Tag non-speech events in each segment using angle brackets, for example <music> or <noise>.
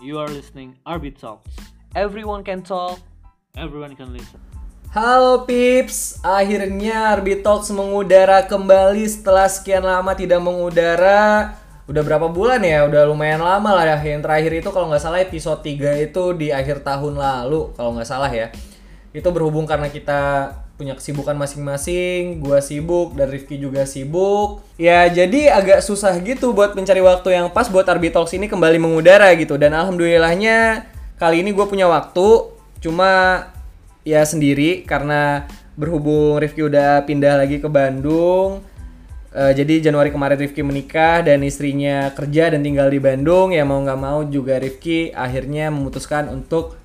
You are listening RB Talks. Everyone can talk. Everyone can listen. Halo Pips, akhirnya Arbi Talks mengudara kembali setelah sekian lama tidak mengudara. Udah berapa bulan ya? Udah lumayan lama lah ya. Yang terakhir itu kalau nggak salah episode 3 itu di akhir tahun lalu kalau nggak salah ya. Itu berhubung karena kita punya kesibukan masing-masing, gua sibuk dan Rifki juga sibuk. Ya jadi agak susah gitu buat mencari waktu yang pas buat Arbi Talks ini kembali mengudara gitu. Dan alhamdulillahnya kali ini gue punya waktu. Cuma ya sendiri karena berhubung Rifki udah pindah lagi ke Bandung. Eh, jadi Januari kemarin Rifki menikah dan istrinya kerja dan tinggal di Bandung. Ya mau nggak mau juga Rifki akhirnya memutuskan untuk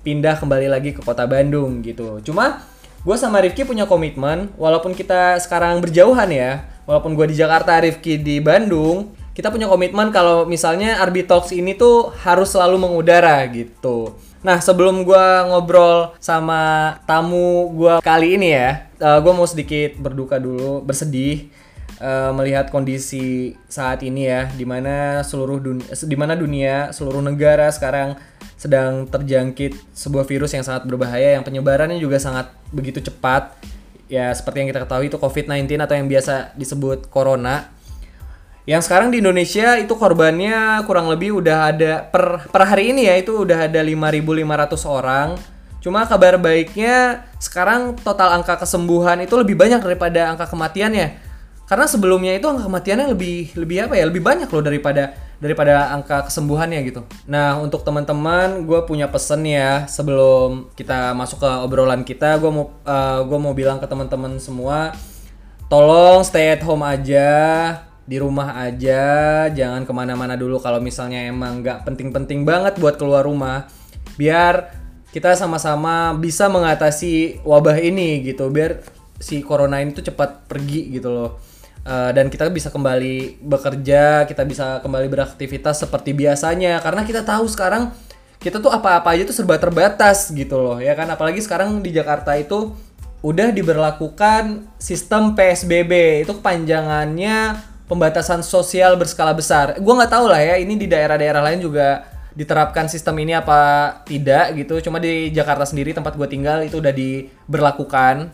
pindah kembali lagi ke kota Bandung gitu. Cuma gue sama Rifki punya komitmen, walaupun kita sekarang berjauhan ya, walaupun gue di Jakarta, Rifki di Bandung, kita punya komitmen kalau misalnya Arbi Talks ini tuh harus selalu mengudara gitu. Nah sebelum gue ngobrol sama tamu gue kali ini ya, gue mau sedikit berduka dulu, bersedih eh, melihat kondisi saat ini ya, di mana seluruh dunia, di mana dunia, seluruh negara sekarang sedang terjangkit sebuah virus yang sangat berbahaya, yang penyebarannya juga sangat begitu cepat. Ya seperti yang kita ketahui itu COVID-19 atau yang biasa disebut corona. Yang sekarang di Indonesia itu korbannya kurang lebih udah ada per per hari ini ya itu udah ada 5.500 orang. Cuma kabar baiknya sekarang total angka kesembuhan itu lebih banyak daripada angka kematiannya. Karena sebelumnya itu angka kematiannya lebih lebih apa ya? Lebih banyak loh daripada daripada angka kesembuhannya gitu. Nah untuk teman-teman, gue punya pesen ya sebelum kita masuk ke obrolan kita, gue mau eh, gue mau bilang ke teman-teman semua, tolong stay at home aja, di rumah aja, jangan ke mana-mana dulu kalau misalnya emang nggak penting-penting banget buat keluar rumah, biar kita sama-sama bisa mengatasi wabah ini gitu, biar si corona ini tuh cepat pergi gitu loh. Uh, dan kita bisa kembali bekerja, kita bisa kembali beraktivitas seperti biasanya karena kita tahu sekarang kita tuh apa-apa aja tuh serba terbatas gitu loh ya kan apalagi sekarang di Jakarta itu udah diberlakukan sistem PSBB itu kepanjangannya pembatasan sosial berskala besar. Gua nggak tahu lah ya ini di daerah-daerah lain juga diterapkan sistem ini apa tidak gitu. Cuma di Jakarta sendiri tempat gue tinggal itu udah diberlakukan.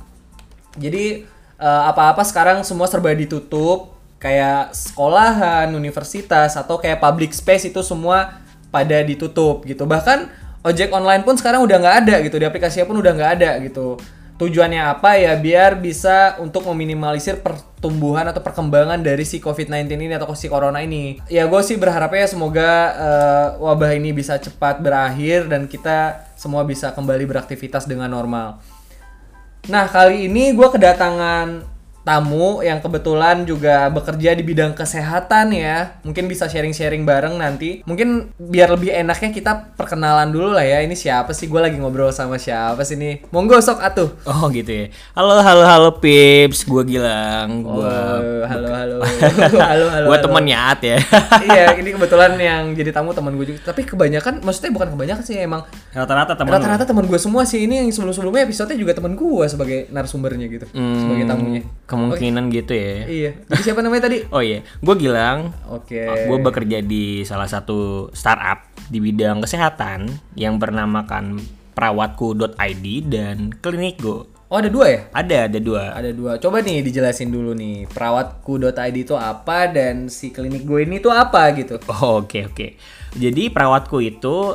Jadi eh, apa-apa sekarang semua serba ditutup kayak sekolahan, universitas atau kayak public space itu semua pada ditutup gitu. Bahkan ojek online pun sekarang udah nggak ada gitu di aplikasinya pun udah nggak ada gitu. Tujuannya apa ya biar bisa untuk meminimalisir pertumbuhan atau perkembangan dari si COVID-19 ini atau si corona ini. Ya gue sih berharapnya semoga eh, wabah ini bisa cepat berakhir dan kita semua bisa kembali beraktivitas dengan normal. Nah, kali ini gue kedatangan tamu yang kebetulan juga bekerja di bidang kesehatan ya. Mungkin bisa sharing-sharing bareng nanti. Mungkin biar lebih enaknya kita perkenalan dulu lah ya. Ini siapa sih? Gue lagi ngobrol sama siapa sih nih? Monggo sok atuh. Oh gitu ya. Halo halo halo Pips, gue Gilang, gue Oh, halo <laughs> halo. halo halo. gue temennya At ya. <laughs> iya, ini kebetulan yang jadi tamu teman gue juga. Tapi kebanyakan, maksudnya bukan kebanyakan sih emang Rata-rata temen. rata-rata teman gue semua sih. Ini yang sebelum-sebelumnya episode juga teman gue sebagai narasumbernya gitu, Hmm, sebagai tamunya. Kemungkinan gitu ya. Iya. Jadi siapa namanya tadi? <laughs> Oh iya, gue Gilang. Oke. Gue bekerja di salah satu startup di bidang kesehatan yang bernamakan perawatku.id dan Klinik Go. Oh ada dua ya? Ada, ada dua. Ada dua. Coba nih dijelasin dulu nih. Perawatku.id itu apa dan si klinik gue ini tuh apa gitu. Oh, Oke oke. Jadi perawatku itu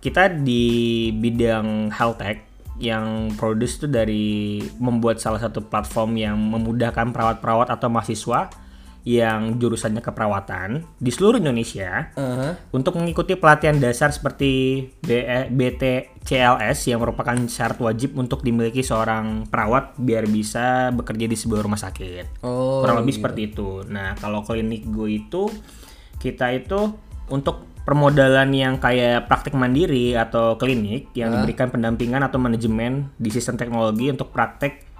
kita di bidang health tech yang produce tuh dari membuat salah satu platform yang memudahkan perawat-perawat atau mahasiswa yang jurusannya keperawatan di seluruh Indonesia Uh-huh. untuk mengikuti pelatihan dasar seperti BTCLS yang merupakan syarat wajib untuk dimiliki seorang perawat biar bisa bekerja di sebuah rumah sakit Oh. kurang lebih seperti itu. Nah, kalau klinik gue itu kita itu untuk permodalan yang kayak praktik mandiri atau klinik yang diberikan pendampingan atau manajemen di sistem teknologi untuk praktek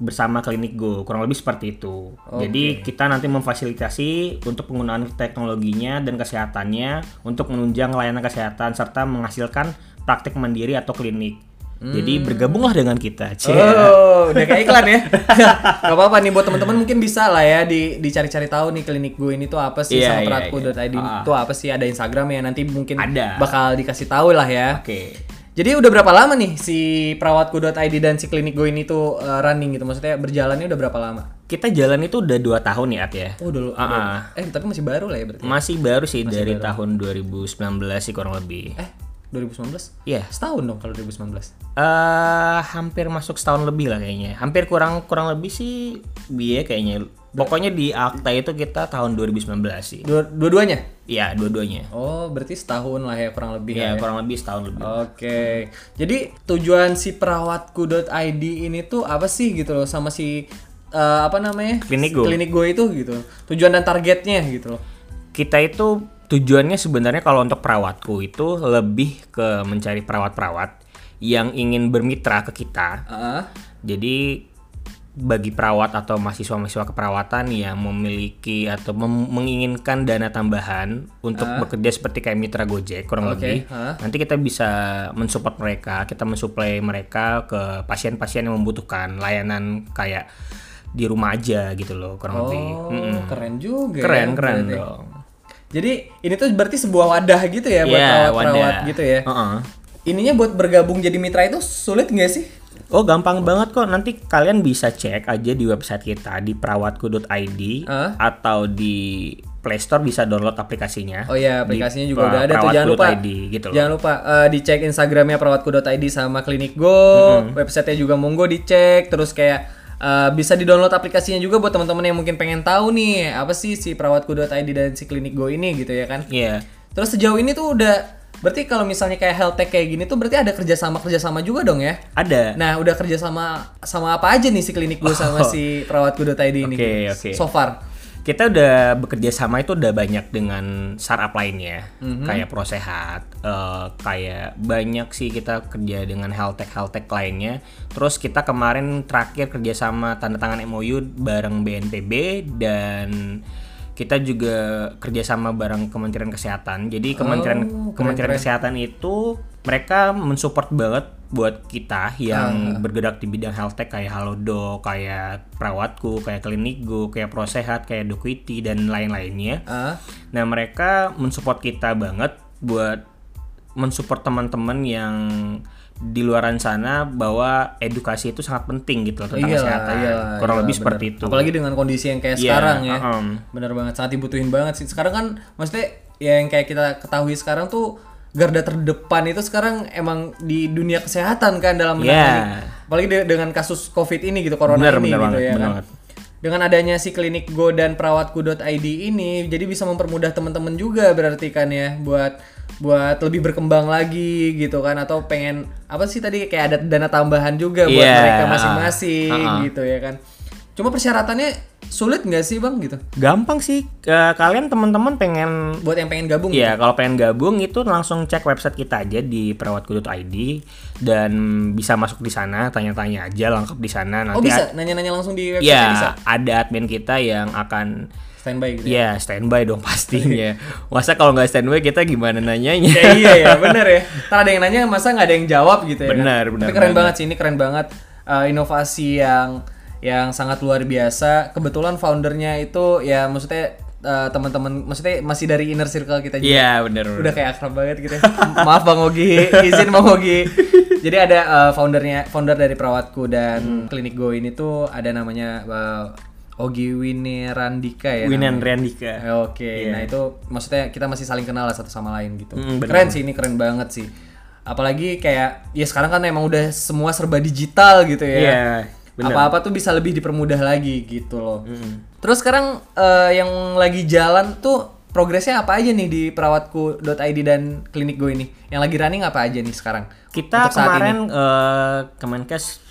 bersama klinik Go kurang lebih seperti itu. Jadi kita nanti memfasilitasi untuk penggunaan teknologinya dan kesehatannya untuk menunjang layanan kesehatan serta menghasilkan praktik mandiri atau klinik. Jadi bergabunglah dengan kita. Cie. Oh, udah kayak iklan ya. <laughs> Gak apa-apa nih buat teman-teman mungkin bisa lah ya di dicari-cari tahu nih klinik gue ini tuh apa sih Iya, sama iya, peratku.id iya. itu apa sih ada Instagram ya nanti mungkin Ada. bakal dikasih tahu lah ya. Oke. Jadi udah berapa lama nih si perawatku.id dan si klinik gue ini tuh uh, running gitu? Maksudnya berjalannya udah berapa lama? Kita jalan itu udah dua tahun ya, At ya. Oh, dulu. Ah, ah. Eh, tapi masih baru lah ya berarti. Masih baru sih dari tahun 2019 sih kurang lebih. Eh, 2019? Iya. Setahun dong kalau 2019. eh hampir masuk setahun lebih lah kayaknya. Hampir kurang kurang lebih sih biaya kayaknya. Pokoknya di akta itu kita tahun 2019 sih. Dua, dua-duanya? Iya, dua-duanya. Oh, berarti setahun lah ya kurang lebih Iya, ya. kurang lebih setahun lebih. Oke. Jadi tujuan si perawatku.id ini tuh apa sih gitu loh sama si eh, apa namanya? Klinik Go. Klinik Go itu gitu. Tujuan dan targetnya gitu loh. Kita itu tujuannya sebenarnya kalau untuk perawatku itu lebih ke mencari perawat-perawat yang ingin bermitra ke kita. Heeh. Jadi bagi perawat atau mahasiswa-mahasiswa keperawatan yang memiliki atau mem- menginginkan dana tambahan untuk bekerja seperti kayak mitra Gojek kurang. Oke, lebih, ah. nanti kita bisa mensupport mereka, kita mensuplai mereka ke pasien-pasien yang membutuhkan layanan kayak di rumah aja gitu loh kurang lebih. Oh, Mm-mm. keren juga. Keren ya, keren berarti. dong. Jadi ini tuh berarti sebuah wadah gitu ya buat Iya, perawat-perawat wadah. gitu ya. Heeh. Ininya buat bergabung jadi mitra itu sulit nggak sih? Oh gampang banget kok nanti kalian bisa cek aja di website kita di perawatku.id Ah. atau di Play Store bisa download aplikasinya. Oh iya, Di aplikasinya juga pra- udah ada tuh. Jangan lupa. perawatku.id gitu loh. Jangan lupa eh, dicek Instagramnya perawatku.id sama Klinik Go. Websitenya juga monggo dicek. Terus kayak eh, bisa di-download aplikasinya juga buat teman-teman yang mungkin pengen tahu nih apa sih si perawatku.id dan si Klinik Go ini gitu ya kan. Iya. Terus sejauh ini tuh udah berarti kalau misalnya kayak health tech kayak gini tuh berarti ada kerjasama kerjasama juga dong ya. Ada. Nah, udah kerjasama sama apa aja nih si Klinik Go sama si perawatku.id ini? Oke, gitu? oke. So far. Kita udah bekerja sama itu udah banyak dengan startup lainnya, Mhm. kayak ProSehat, eh, kayak banyak sih kita kerja dengan health tech health tech lainnya. Terus kita kemarin terakhir kerja sama tanda tangan MOU bareng BNPB dan kita juga kerjasama bareng Kementerian Kesehatan. Jadi Kementerian Oh, Kementerian Kesehatan itu mereka mensupport banget buat kita yang bergerak di bidang health tech kayak Halodo, kayak Perawatku, kayak Klinikgo, kayak Prosehat, kayak Dokuiti dan lain-lainnya. Ah, Nah, mereka mensupport kita banget buat mensupport teman-teman yang di luaran sana bahwa edukasi itu sangat penting gitu tentang iyalah, kesehatan. iyalah, Kurang iyalah, lebih bener. seperti itu. Apalagi dengan kondisi yang kayak Iya, sekarang ya. uh-um. Bener banget, sangat dibutuhin banget sih. Sekarang kan maksudnya ya yang kayak kita ketahui sekarang tuh garda terdepan itu sekarang emang di dunia kesehatan kan dalam menangani. Iya. Apalagi de- dengan kasus Covid ini gitu, corona Bener, ini bener gitu banget, ya bener kan. banget. Dengan adanya si klinik Go dan perawatku.id ini jadi bisa mempermudah teman-teman juga berarti kan ya buat buat lebih berkembang lagi gitu kan atau pengen apa sih tadi kayak ada dana tambahan juga buat Iya. mereka masing-masing Uh-uh. gitu ya kan. Cuma persyaratannya sulit nggak sih bang gitu? Gampang sih. Ke- kalian teman-teman pengen Buat yang pengen gabung? Iya, kalau pengen gabung itu langsung cek website kita aja di perawatku.id dan bisa masuk di sana, tanya-tanya aja lengkap di sana. Oh Nanti bisa nanya-nanya langsung di website ya bisa ada admin kita yang akan standby gitu. ya? ya standby dong pastinya. Masa kalau nggak standby kita gimana nanyanya? Ya, iya ya bener ya. <laughs> Ntar ada yang nanya masa nggak ada yang jawab gitu ya. kan? Benar, benar Tapi keren banget. banget sih ini keren banget Uh, inovasi yang yang sangat luar biasa. Kebetulan foundernya itu ya maksudnya uh, teman-teman maksudnya masih dari inner circle kita juga. Iya, benar. Udah kayak akrab banget gitu ya. <laughs> Maaf Bang Ogi, izin Bang Ogi. Jadi ada uh, foundernya founder dari Perawatku dan Klinik Go ini tuh ada namanya uh, Ogi Winerandika ya. Winan namanya. Riandika. Oke, nah itu maksudnya kita masih saling kenal lah satu sama lain gitu. Mm, bener. keren sih ini keren banget sih. Apalagi kayak ya sekarang kan emang udah semua serba digital gitu ya. Iya, benar. Apa-apa tuh bisa lebih dipermudah lagi gitu loh. Terus sekarang eh, yang lagi jalan tuh progresnya apa aja nih di perawatku.id dan klinik go ini? Yang lagi running apa aja nih sekarang? Kita kemarin eh, Kemenkes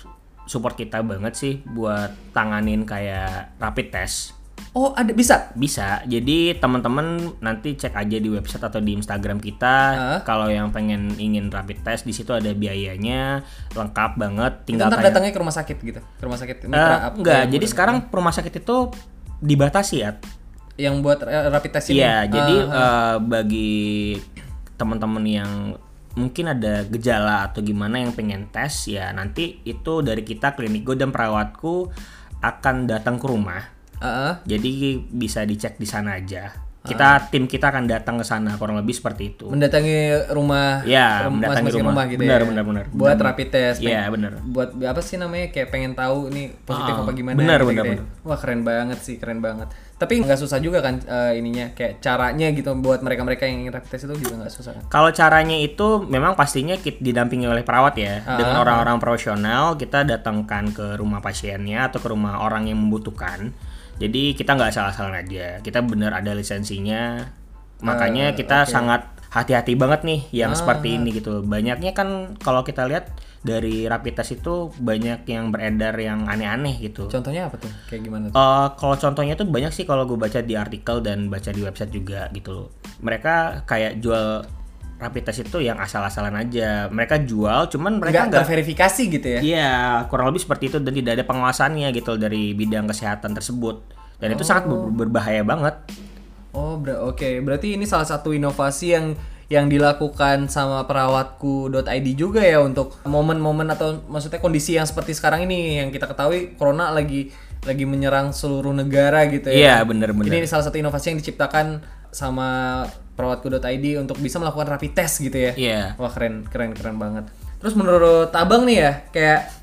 support kita banget sih buat tanganin kayak rapid test. Oh, ada bisa. Bisa. Jadi teman-teman nanti cek aja di website atau di Instagram kita. Hah? Kalau yang pengen ingin rapid test di situ ada biayanya, lengkap banget. Tinggal ntar tanya. datangnya ke rumah sakit gitu. Ke rumah sakit apa enggak, jadi buat- sekarang rumah sakit itu dibatasi ya. yang buat eh, rapid test ini. Iya, jadi Ah, eh, bagi teman-teman yang mungkin ada gejala atau gimana yang pengen tes ya nanti itu dari kita klinik gue dan perawatku akan datang ke rumah Heeh. jadi bisa dicek di sana aja kita tim kita akan datang ke sana kurang lebih seperti itu mendatangi rumah Ya, rum- mendatangi masing-masing rumah. gitu Benar, ya. benar, benar. buat rapid test Iya, pengen- benar. buat apa sih namanya kayak pengen tahu ini positif Ah, apa gimana benar, gitu, benar, gitu ya. wah keren banget sih keren banget tapi nggak susah juga kan eh, ininya kayak caranya gitu buat mereka-mereka yang ingin rapid test itu juga nggak susah kan Kalau caranya itu memang pastinya kita didampingi oleh perawat ya Ah, dengan orang-orang profesional kita datangkan ke rumah pasiennya atau ke rumah orang yang membutuhkan. Jadi kita nggak salah-salah aja. Kita benar ada lisensinya. Makanya kita sangat hati-hati banget nih yang seperti ini gitu. Banyaknya kan kalau kita lihat dari rapid test itu banyak yang beredar yang aneh-aneh gitu. contohnya apa tuh kayak gimana tuh Eh, kalau contohnya tuh banyak sih kalau gue baca di artikel dan baca di website juga gitu loh. Mereka kayak jual rapid test itu yang asal-asalan aja. Mereka jual, cuman mereka nggak terverifikasi gitu ya Iya, kurang lebih seperti itu dan tidak ada pengawasannya gitu dari bidang kesehatan tersebut. Dan itu sangat ber- berbahaya banget. Oh, ber- oke. Berarti ini salah satu inovasi yang yang dilakukan sama perawatku.id juga ya untuk momen-momen atau maksudnya kondisi yang seperti sekarang ini yang kita ketahui corona lagi lagi menyerang seluruh negara gitu ya. Iya, bener-bener. Ini salah satu inovasi yang diciptakan sama perawatku.id untuk bisa melakukan rapid test gitu ya. Iya. Wah, keren keren keren banget. Terus menurut Abang nih ya, kayak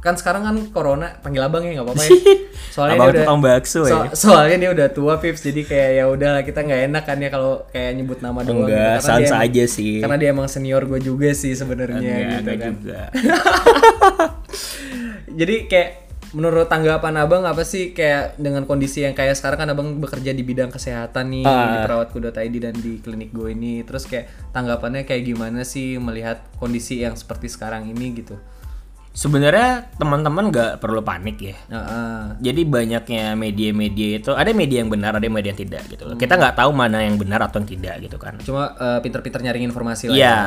kan sekarang kan corona panggil Abang ya nggak apa-apa ya. <laughs> Soalnya Abang dia udah bakso ya. so- soalnya dia udah tua Pips jadi kayak ya udah kita nggak enak kan ya kalau kayak nyebut nama doang gitu. Enggak, dia sans aja sih. karena dia emang senior gue juga sih sebenarnya gitu kan juga. <laughs> jadi kayak menurut tanggapan abang apa sih kayak dengan kondisi yang kayak sekarang kan abang bekerja di bidang kesehatan nih di Ah. perawatku.id dan di klinik gue ini terus kayak tanggapannya kayak gimana sih melihat kondisi yang seperti sekarang ini gitu Sebenarnya teman-teman nggak perlu panik ya. Nah, ah. Jadi banyaknya media-media itu ada media yang benar, ada media yang tidak gitu loh. Kita nggak tahu mana yang benar atau yang tidak gitu kan. cuma eh, pinter-pinter nyaring informasi lah Iya, ya.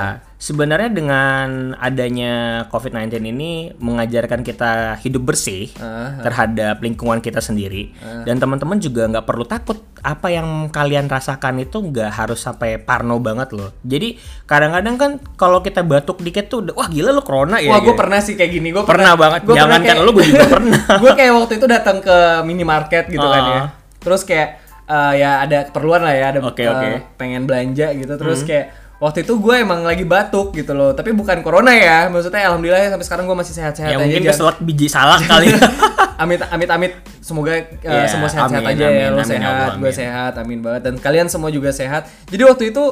Sebenarnya dengan adanya COVID-19 ini mengajarkan kita hidup bersih Ah, terhadap lingkungan kita sendiri dan teman-teman juga nggak perlu takut apa yang kalian rasakan itu nggak harus sampai parno banget loh. Jadi kadang-kadang kan kalau kita batuk dikit tuh wah gila lo corona ya. Wah, gue gitu. pernah sih kayak gini. Gue Pernah banget. Gua Jangankan kayak- lu, gua juga <laughs> pernah. gue kayak waktu itu datang ke minimarket gitu kan ya. Terus kayak eh, ya ada keperluan lah ya, ada Oke, eh, oke. Hmm. pengen belanja gitu. Terus kayak waktu itu gue emang lagi batuk gitu loh. Tapi bukan corona ya. Maksudnya alhamdulillah ya sampai sekarang gue masih sehat-sehat ya aja. mungkin keselak biji salak kali. <laughs> <laughs> amit amit amit semoga uh, Ya, semua sehat-sehat amin, aja ya amin, lo amin, ya sehat Allah, gue sehat amin banget dan kalian semua juga sehat jadi waktu itu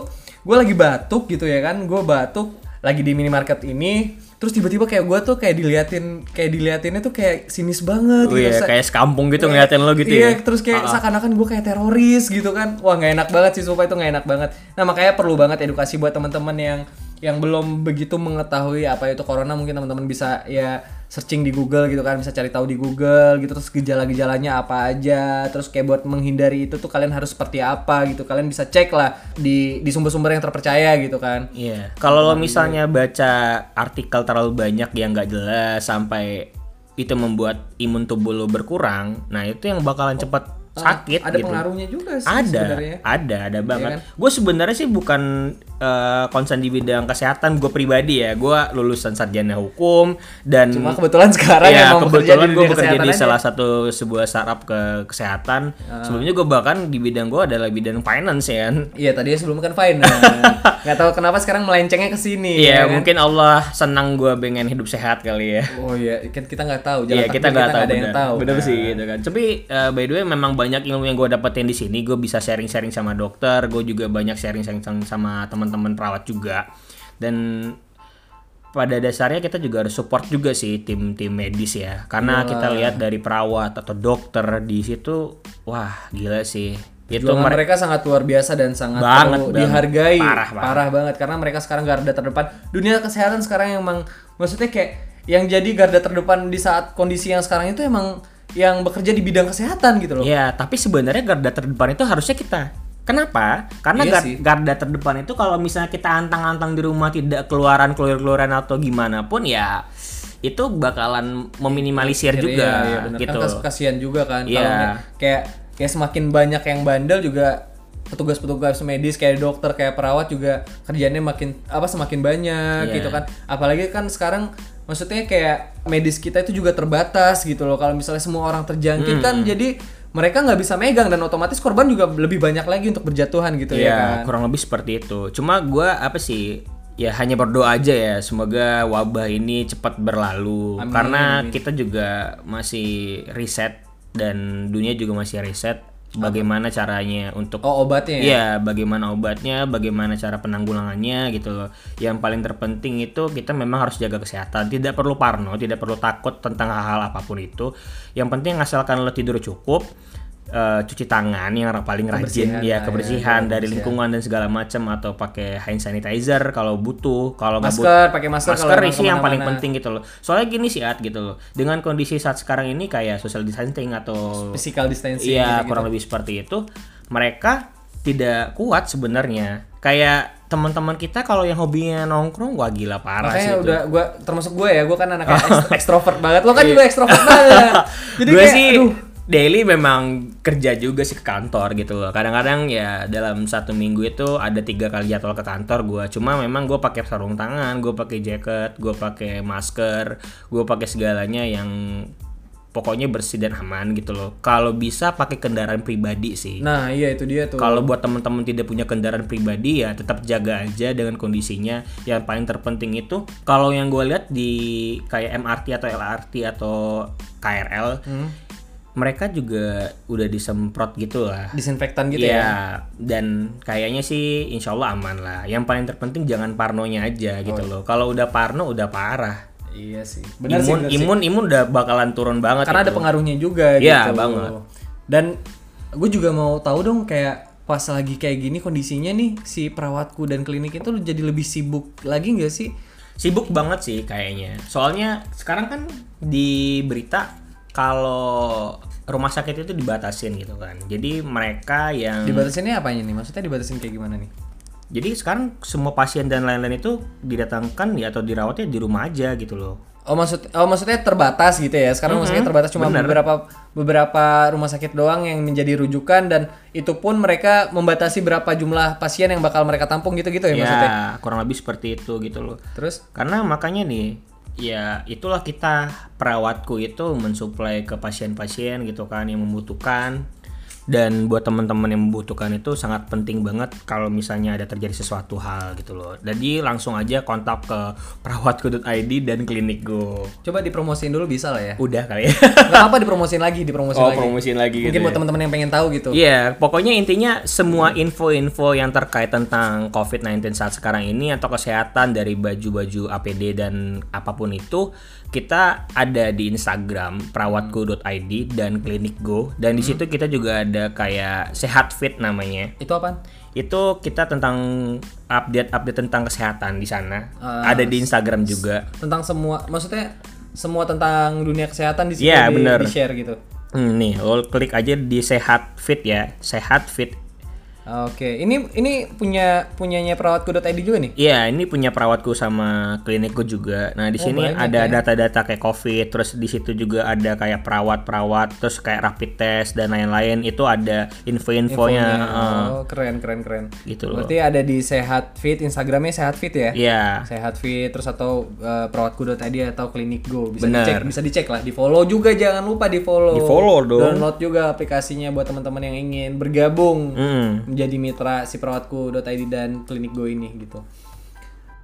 gue lagi batuk gitu ya kan gue batuk lagi di minimarket ini terus tiba-tiba kayak gue tuh kayak diliatin kayak diliatinnya tuh kayak sinis banget Oh gitu. iya, kayak sekampung gitu ngeliatin lo gitu iya, ya. terus kayak seakan-akan gue kayak teroris gitu kan. Wah, nggak enak banget sih supaya itu nggak enak banget. Nah, makanya perlu banget edukasi buat teman-teman yang yang belum begitu mengetahui apa itu corona mungkin teman-teman bisa ya searching di Google gitu kan, bisa cari tahu di Google gitu terus gejala-gejalanya apa aja, terus kayak buat menghindari itu tuh kalian harus seperti apa gitu. Kalian bisa cek lah di di sumber-sumber yang terpercaya gitu kan. Iya. Kalau lo misalnya baca artikel terlalu banyak yang nggak jelas sampai itu membuat imun tubuh lo berkurang, nah itu yang bakalan cepat sakit Ada gitu. pengaruhnya juga sih ada, sebenarnya. ada, ada banget. kan? Gue sebenarnya sih bukan eh, concern di bidang kesehatan gue pribadi ya. Gue lulusan sarjana hukum dan Cuma kebetulan sekarang ya kebetulan gue bekerja di aja. salah satu sebuah startup ke kesehatan. Sebelumnya gue bahkan di bidang gue adalah bidang finance ya. kan. Iya, tadinya sebelum kan finance. <laughs> Nggak tahu kenapa sekarang melencengnya ke sini. Iya, ya kan? mungkin Allah senang gue pengen hidup sehat kali ya. Oh iya, kan kita nggak tahu. Jalan Iya kita nggak tahu, yang bener. tahu. Bener Nah. sih gitu kan. Tapi eh, by the way memang banyak ilmu yang gue dapetin di sini. Gue bisa sharing-sharing sama dokter. Gue juga banyak sharing-sharing sama teman-teman perawat juga. Dan pada dasarnya kita juga harus support juga sih tim-tim medis ya. Karena kita lihat dari perawat atau dokter di situ, wah gila sih. Itu mereka mereka sangat luar biasa dan sangat Banget, perlu banget. dihargai. Parah, parah. banget karena mereka sekarang garda terdepan. Dunia kesehatan sekarang emang maksudnya kayak yang jadi garda terdepan di saat kondisi yang sekarang itu emang yang bekerja di bidang kesehatan gitu loh. Ya, tapi sebenarnya garda terdepan itu harusnya kita. Kenapa? Karena Iya gar- sih. garda terdepan itu kalau misalnya kita antang-antang di rumah tidak keluaran keluar-keluaran atau gimana pun ya itu bakalan meminimalisir Iya, juga iya, bener. gitu. Kan kas- kasihan juga kan Iya. kalau kayak kayak semakin banyak yang bandel juga petugas-petugas medis kayak dokter kayak perawat juga kerjanya makin apa semakin banyak Iya. gitu kan apalagi kan sekarang maksudnya kayak medis kita itu juga terbatas gitu loh kalau misalnya semua orang terjangkit Hmm. kan jadi mereka nggak bisa megang dan otomatis korban juga lebih banyak lagi untuk berjatuhan gitu ya Iya, kan kurang lebih seperti itu. Cuma gua apa sih? Ya hanya berdoa aja ya, semoga wabah ini cepat berlalu. Amin, Karena kita juga masih riset dan dunia juga masih riset bagaimana caranya untuk oh obatnya ya Iya, bagaimana obatnya, bagaimana cara penanggulangannya gitu loh. Yang paling terpenting itu kita memang harus jaga kesehatan. Tidak perlu parno, tidak perlu takut tentang hal-hal apa pun itu. Yang penting asalkan lo tidur cukup, eh, cuci tangan yang paling Kebersihan rajin, ya lah, kebersihan ya, dari lingkungan dan segala macam atau pakai hand sanitizer kalau butuh, kalau nggak butuh masker pakai masker, masker sih yang paling penting gitu loh. Soalnya gini sih At gitu loh. Dengan kondisi saat sekarang ini kayak social distancing atau physical distancing Iya, gitu-gitu. kurang lebih seperti itu. Mereka tidak kuat sebenarnya. Kayak teman-teman kita kalau yang hobinya nongkrong wah gila parah Makanya sih itu. udah gua termasuk gue ya, gue kan anak <laughs> ekstrovert banget. Lo kan juga ekstrovert banget. <laughs> Jadi gue kayak sih aduh, daily memang kerja juga sih ke kantor gitu loh. Kadang-kadang ya dalam satu minggu itu ada tiga kali jadwal ke kantor gue. Cuma memang gue pakai sarung tangan, gue pakai jaket, gue pakai masker, gue pakai segalanya yang pokoknya bersih dan aman gitu loh. Kalau bisa pakai kendaraan pribadi sih. Nah, iya itu dia tuh. Kalau buat teman-teman tidak punya kendaraan pribadi ya tetap jaga aja dengan kondisinya. Yang paling terpenting itu kalau yang gue lihat di kayak MRT atau LRT atau KRL, Hmm. Mereka juga udah disemprot gitu lah. disinfektan gitu Iya, ya. dan kayaknya sih insya Allah aman lah. Yang paling terpenting jangan parnonya aja Oh, gitu loh. Kalau udah parno udah parah. Iya sih. Benar sih. imun, benar sih. imun, imun udah bakalan turun banget. Karena ada itu. pengaruhnya juga Iya, gitu. banget. Dan gue juga mau tahu dong kayak pas lagi kayak gini kondisinya nih si perawatku dan klinik itu jadi lebih sibuk lagi nggak sih? Sibuk banget sih kayaknya. Soalnya sekarang kan di berita kalau rumah sakit itu dibatasin gitu kan. Jadi mereka yang Dibatasinnya apanya nih? Maksudnya dibatasin kayak gimana nih? jadi sekarang semua pasien dan lain-lain itu didatangkan ya atau dirawatnya di rumah aja gitu loh. Oh maksud oh maksudnya terbatas gitu ya. Sekarang rumah sakit terbatas cuma bener. beberapa beberapa rumah sakit doang yang menjadi rujukan dan itu pun mereka membatasi berapa jumlah pasien yang bakal mereka tampung gitu-gitu ya, maksudnya. Ya, kurang lebih seperti itu gitu loh. Terus Karena makanya nih, ya itulah kita perawatku itu mensuplai ke pasien-pasien gitu kan yang membutuhkan. Dan buat teman-teman yang membutuhkan itu sangat penting banget kalau misalnya ada terjadi sesuatu hal gitu loh. Jadi langsung aja kontak ke perawatku.id dan klinik go. coba dipromosiin dulu bisa lah ya. Udah kali ya. <laughs> Gak apa dipromosiin lagi, dipromosiin oh, lagi. promosiin lagi gitu. Mungkin buat ya. teman-teman yang pengen tahu gitu. Iya, pokoknya intinya semua info-info yang terkait tentang COVID-19 saat sekarang ini atau kesehatan dari baju-baju APD dan apa pun itu kita ada di Instagram perawatku.id dan klinik go dan di situ kita juga ada kayak sehat fit namanya. Itu apa? Itu kita tentang update-update tentang kesehatan di sana. Ah, ada di Instagram juga. Tentang semua, maksudnya semua tentang dunia kesehatan di sini Iya, di, bener. di share gitu. Hmm, nih, lo klik aja di sehat fit ya. Sehat fit Oke, ini ini punya punyanya perawatku.id juga nih. Iya, ini punya perawatku sama klinikku juga. Nah, di Oh, sini ada ya. data-data kayak COVID, terus di situ juga ada kayak perawat-perawat, terus kayak rapid test dan lain-lain. Itu ada info-infonya eh, Oh, keren keren keren. gitu loh. Berarti ada di Sehat Fit, Instagramnya Sehat Fit ya? Iya. Sehat Fit terus atau uh, perawatku.id atau Klinik Go bisa Bener. dicek, bisa dicek lah, di follow juga jangan lupa di follow. Di-follow dong. Download juga aplikasinya buat teman-teman yang ingin bergabung Hmm. Menjadi mitra si perawatku.id dan Klinik Go ini gitu.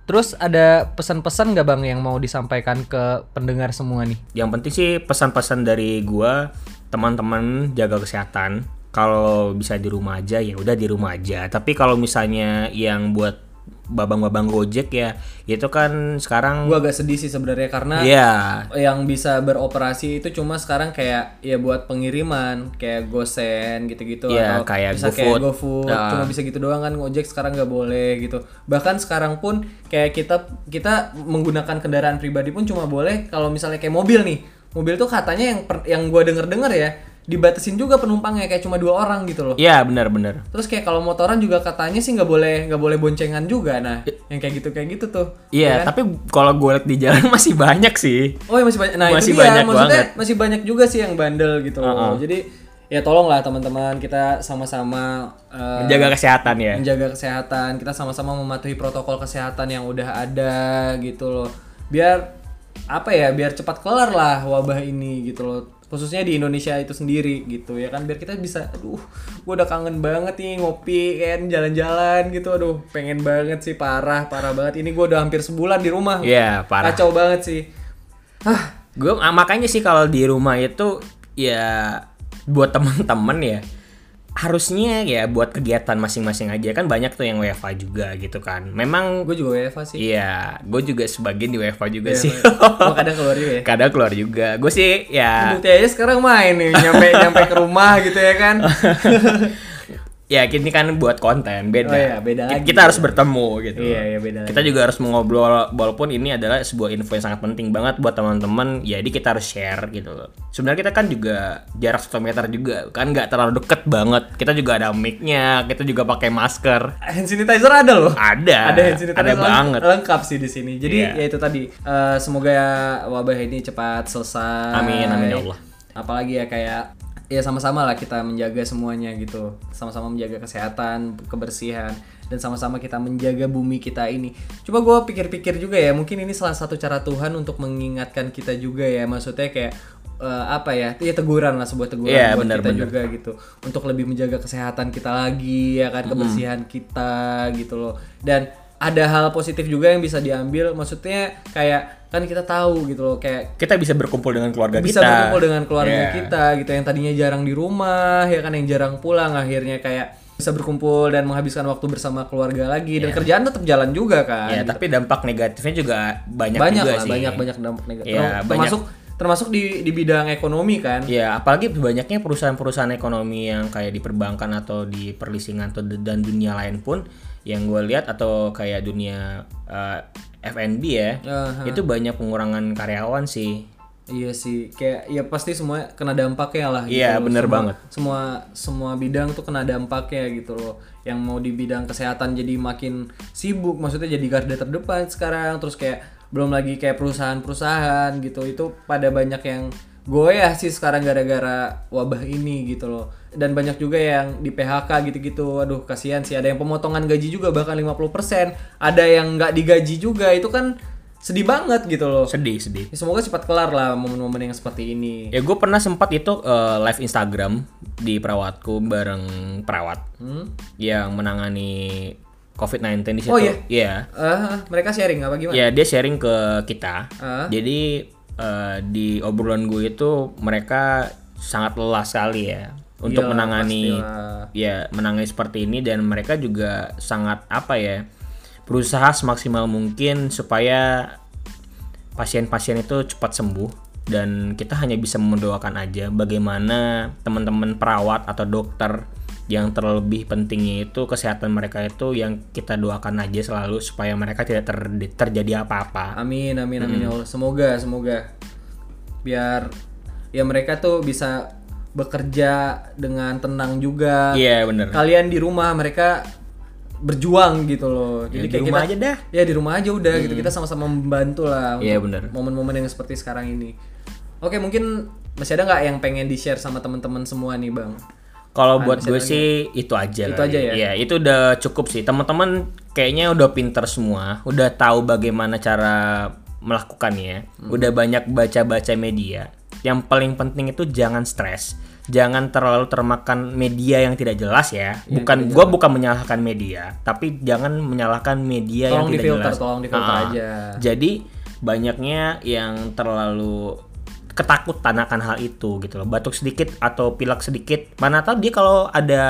Terus ada pesan-pesan nggak bang yang mau disampaikan ke pendengar semua nih? Yang penting sih pesan-pesan dari gua, teman-teman jaga kesehatan. Kalau bisa di rumah aja ya udah di rumah aja. Tapi kalau misalnya yang buat babang-babang Gojek ya, itu kan sekarang Gua agak sedih sih sebenarnya karena Iya. yang bisa beroperasi itu cuma sekarang kayak ya buat pengiriman kayak GoSend gitu-gitu Iya, atau kayak bisa GoFood. kayak GoFood Nah. cuma bisa gitu doang kan Gojek sekarang nggak boleh gitu bahkan sekarang pun kayak kita kita menggunakan kendaraan pribadi pun cuma boleh kalau misalnya kayak mobil nih mobil tuh katanya yang per- yang gua denger dengar ya dibatasin juga penumpangnya kayak cuma dua orang gitu loh Iya, benar-benar. terus kayak kalau motoran juga katanya sih nggak boleh nggak boleh boncengan juga nah yang kayak gitu kayak gitu tuh Iya, ya kan? tapi kalau gue liat di jalan <laughs> masih banyak sih. Oh ya masih banyak. Nah Masih itu dia. banyak Maksudnya banget. masih banyak juga sih yang bandel gitu loh. Uh-uh. Jadi ya tolonglah teman-teman kita sama-sama eh, Menjaga kesehatan ya. menjaga kesehatan kita sama-sama mematuhi protokol kesehatan yang udah ada gitu loh biar apa ya biar cepat kelar lah wabah ini gitu loh khususnya di Indonesia itu sendiri gitu ya kan biar kita bisa aduh gue udah kangen banget nih ngopi kan jalan-jalan gitu. Aduh pengen banget sih parah parah banget. Ini gue udah hampir sebulan di rumah. Iya, parah. kacau banget sih. Ah Gue makanya sih kalau di rumah itu ya buat teman-teman ya harusnya ya buat kegiatan masing-masing aja kan banyak tuh yang WFA juga gitu kan. Memang gue juga WFA sih Iya, gue juga sebagian di WFA juga Iya, sih. Gua kadang keluar juga ya <laughs> Kadang keluar juga. Gue sih ya Bukti aja sekarang main nih nyampe nyampe ke rumah gitu ya kan <laughs> ya ini kan buat konten beda. Oh iya, beda lagi. Kita harus bertemu gitu. Iya, iya, beda Kita juga harus mengobrol walaupun ini adalah sebuah info yang sangat penting banget buat teman-teman. Jadi kita harus share gitu loh. Sebenarnya kita kan juga jarak 1 meter juga kan nggak terlalu deket banget. Kita juga ada mic-nya, kita juga pakai masker. hand sanitizer ada loh Ada. ada hand sanitizer Ada banget. lengkap sih di sini jadi Iya. ya itu tadi eh, semoga wabah ini cepat selesai Amin, amin, ya Allah. apalagi ya kayak ya sama-sama lah kita menjaga semuanya gitu. Sama-sama menjaga kesehatan kebersihan dan sama-sama kita menjaga bumi kita ini. Coba gue pikir-pikir juga ya mungkin ini salah satu cara Tuhan untuk mengingatkan kita juga ya. Maksudnya kayak eh, apa ya? Ya teguran lah sebuah teguran Iya, buat benar, kita benar. juga gitu. Untuk lebih menjaga kesehatan kita lagi ya kan kebersihan kita gitu loh. Dan ada hal positif juga yang bisa diambil maksudnya kayak kan kita tahu gitu loh kayak Kita bisa berkumpul dengan keluarga bisa kita. berkumpul dengan keluarga Iya. kita gitu yang tadinya jarang di rumah ya kan yang jarang pulang akhirnya kayak bisa berkumpul dan menghabiskan waktu bersama keluarga lagi dan kerjaan tetap jalan juga kan Ya, tapi dampak negatifnya juga banyak, banyak juga lah sih. banyak banyak dampak negatif Iya, Term- termasuk termasuk di di bidang ekonomi kan Ya, apalagi banyaknya perusahaan-perusahaan ekonomi yang kayak di perbankan atau di perlisingan atau dan dunia lain pun yang gue lihat atau kayak dunia eh, F&B ya, Aha. itu banyak pengurangan karyawan sih. Iya sih, kayak ya pasti semua kena dampaknya lah. Gitu Iya, bener Semua- banget. Semua semua bidang tuh kena dampaknya gitu loh. Yang mau di bidang kesehatan jadi makin sibuk, maksudnya jadi garda terdepan sekarang. Terus kayak belum lagi kayak perusahaan-perusahaan gitu, itu pada banyak yang goyah sih sekarang gara-gara wabah ini gitu loh. Dan banyak juga yang di PHK gitu-gitu. Aduh, kasihan sih. Ada yang pemotongan gaji juga bahkan 50%. Ada yang nggak digaji juga. Itu kan sedih banget gitu loh. Sedih, sedih. Ya, semoga cepat kelar lah momen-momen yang seperti ini. Ya gue pernah sempat itu eh, live Instagram di perawatku bareng perawat Hmm? yang menangani COVID-19 di situ. Oh, iya? Iya. Ah, mereka sharing apa gimana? Ya dia sharing ke kita. Ah. Jadi eh, di obrolan gue itu mereka sangat lelah sekali ya untuk Iya, menangani pastilah. ya menangani seperti ini dan mereka juga sangat apa ya berusaha semaksimal mungkin supaya pasien-pasien itu cepat sembuh dan kita hanya bisa mendoakan aja bagaimana teman-teman perawat atau dokter yang terlebih pentingnya itu kesehatan mereka itu yang kita doakan aja selalu supaya mereka tidak ter- terjadi apa-apa. Amin, amin, amin ya Allah. Semoga, semoga biar ya mereka tuh bisa bekerja dengan tenang juga. Iya bener. Kalian di rumah mereka berjuang gitu loh. Jadi di kayak rumah kita, aja dah. Ya di rumah aja udah gitu. Kita sama-sama membantu lah Iya, untuk bener. momen-momen yang seperti sekarang ini. Oke, mungkin masih ada nggak yang pengen di-share sama teman-teman semua nih, Bang? Kalau buat gue sih itu aja. Itu aja ya? Iya, itu udah cukup sih. Teman-teman kayaknya udah pinter semua, udah tahu bagaimana cara melakukannya, Hmm. udah banyak baca-baca media. Yang paling penting itu jangan stres, jangan terlalu termakan media yang tidak jelas ya. Bukan gue bukan menyalahkan media, tapi jangan menyalahkan media Tolong yang tidak difilter, jelas. tolong difilter Ah, aja. Jadi banyaknya yang terlalu ketakutan akan hal itu gitu loh. Batuk sedikit atau pilek sedikit, mana tahu dia kalau ada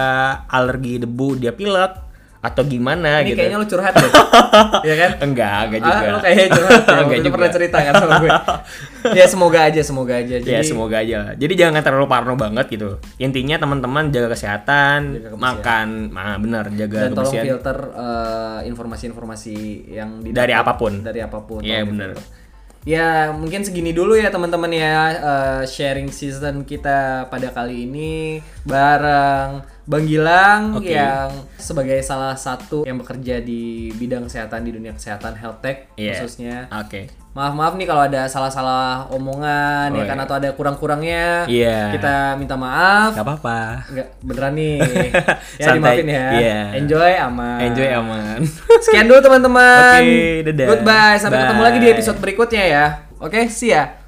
alergi debu dia pilek atau gimana Ini gitu. kayaknya lu curhat deh. <laughs> Iya kan? Enggak, enggak Ah, juga. lu kayaknya curhat. ya. <laughs> Enggak juga. pernah cerita kan sama gue. <laughs> ya semoga aja, semoga aja. Jadi ya semoga aja. lah. Jadi jangan terlalu parno banget gitu. Intinya teman-teman jaga kesehatan, Jaga kebersihan. makan, ah benar jaga dan tolong kebersihan. filter eh, informasi-informasi yang didapat Dari apa pun. Dari apa pun. Iya, tolong benar. Ya mungkin segini dulu ya teman-teman ya eh, sharing season kita pada kali ini bareng Bang Gilang Oke. yang sebagai salah satu yang bekerja di bidang kesehatan di dunia kesehatan health tech Iya. khususnya. Oke. Maaf-maaf nih kalau ada salah-salah omongan Oh, ya kan iya. atau ada kurang-kurangnya. Iya. Kita minta maaf. Gak apa-apa. Enggak beneran nih. <laughs> ya Santai. dimaafin ya. Iya. Enjoy aman. Enjoy aman. <laughs> Sekian dulu teman-teman. Oke, dadah. Goodbye. Sampai ketemu Bye. lagi di episode berikutnya ya. Oke, see ya.